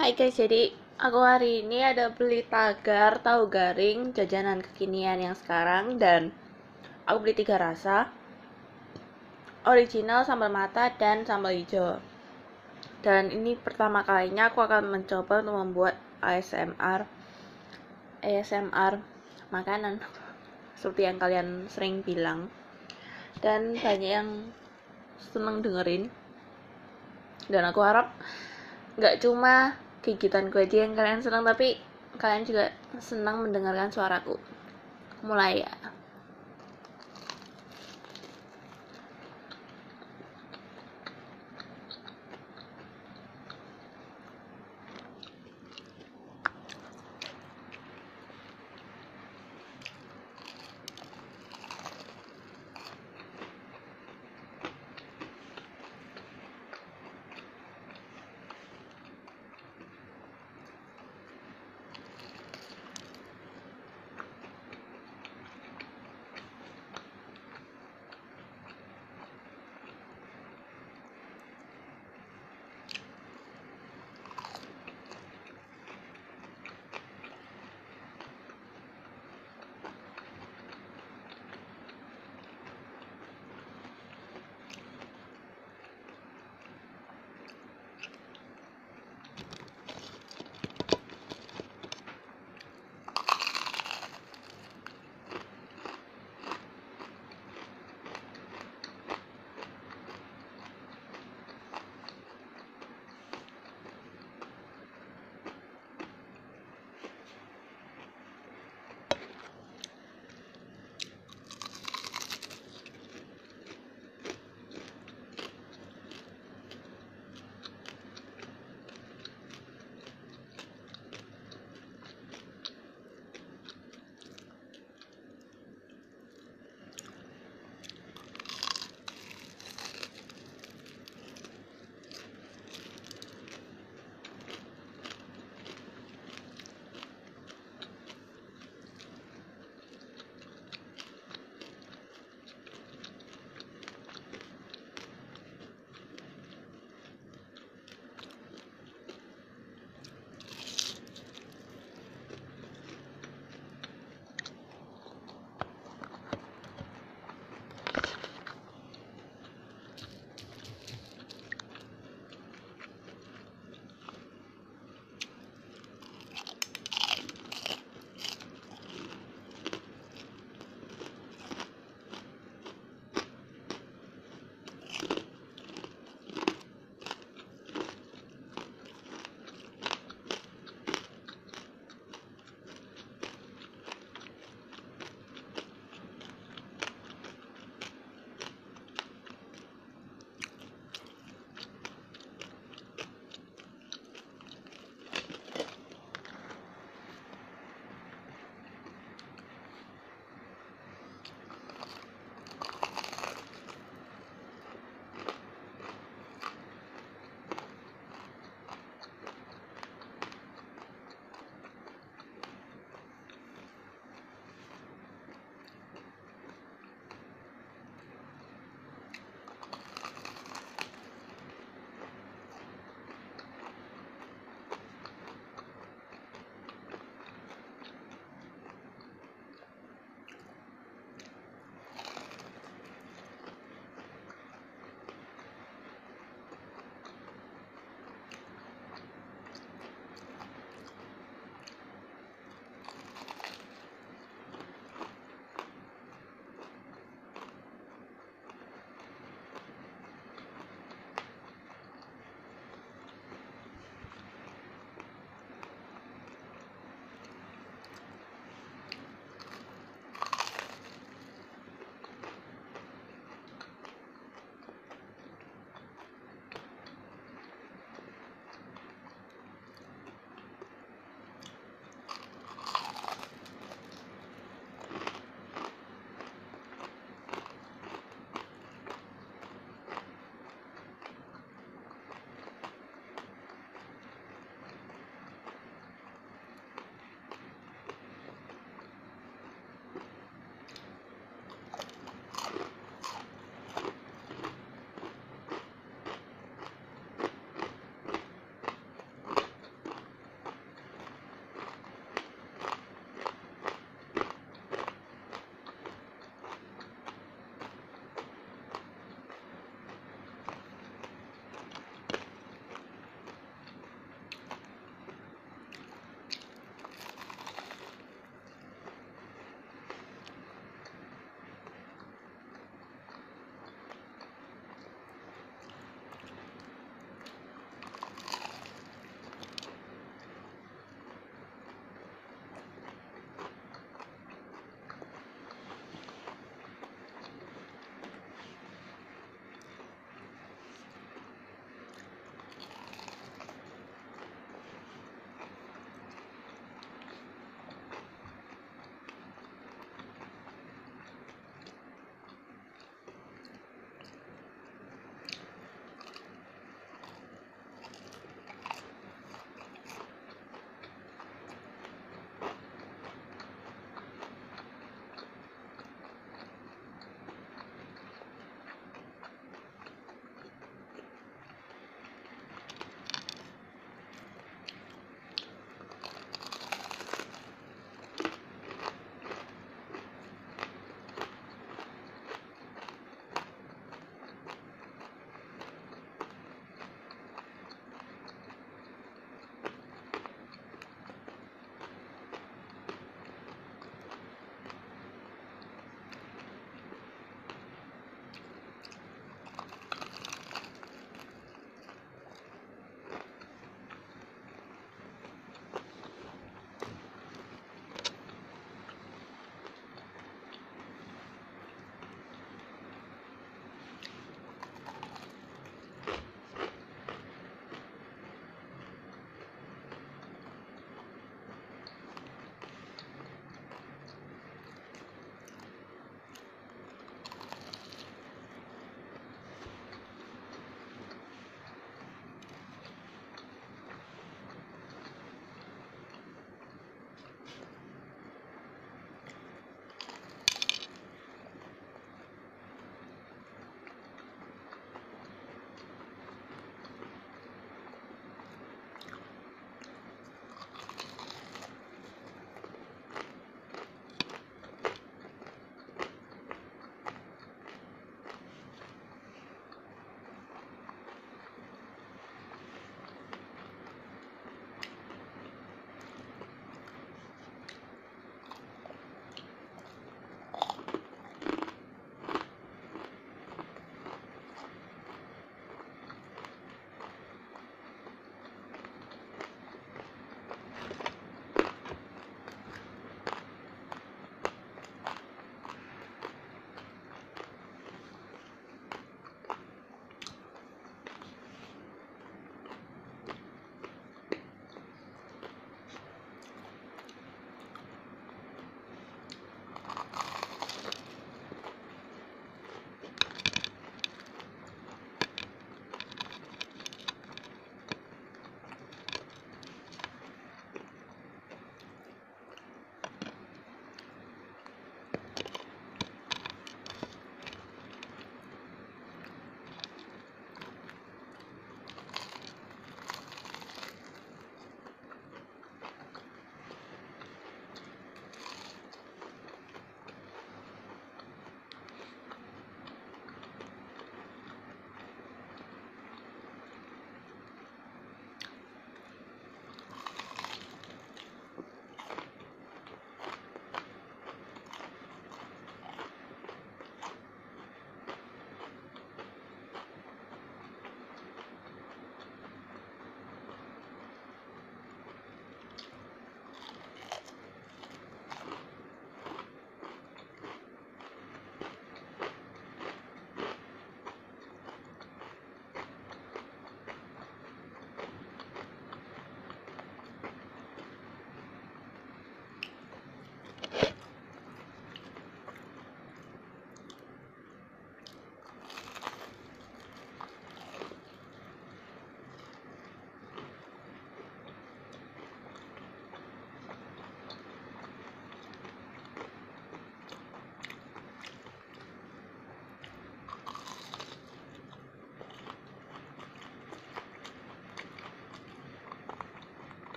Hai guys, jadi aku hari ini ada beli tagar tahu garing jajanan kekinian yang sekarang dan aku beli tiga rasa. Original sambal mata dan sambal hijau. Dan ini pertama kalinya aku akan mencoba untuk membuat ASMR ASMR makanan seperti yang kalian sering bilang. Dan banyak yang seneng dengerin. Dan aku harap nggak cuma gigitanku aja yang kalian senang tapi kalian juga senang mendengarkan suaraku. Mulai ya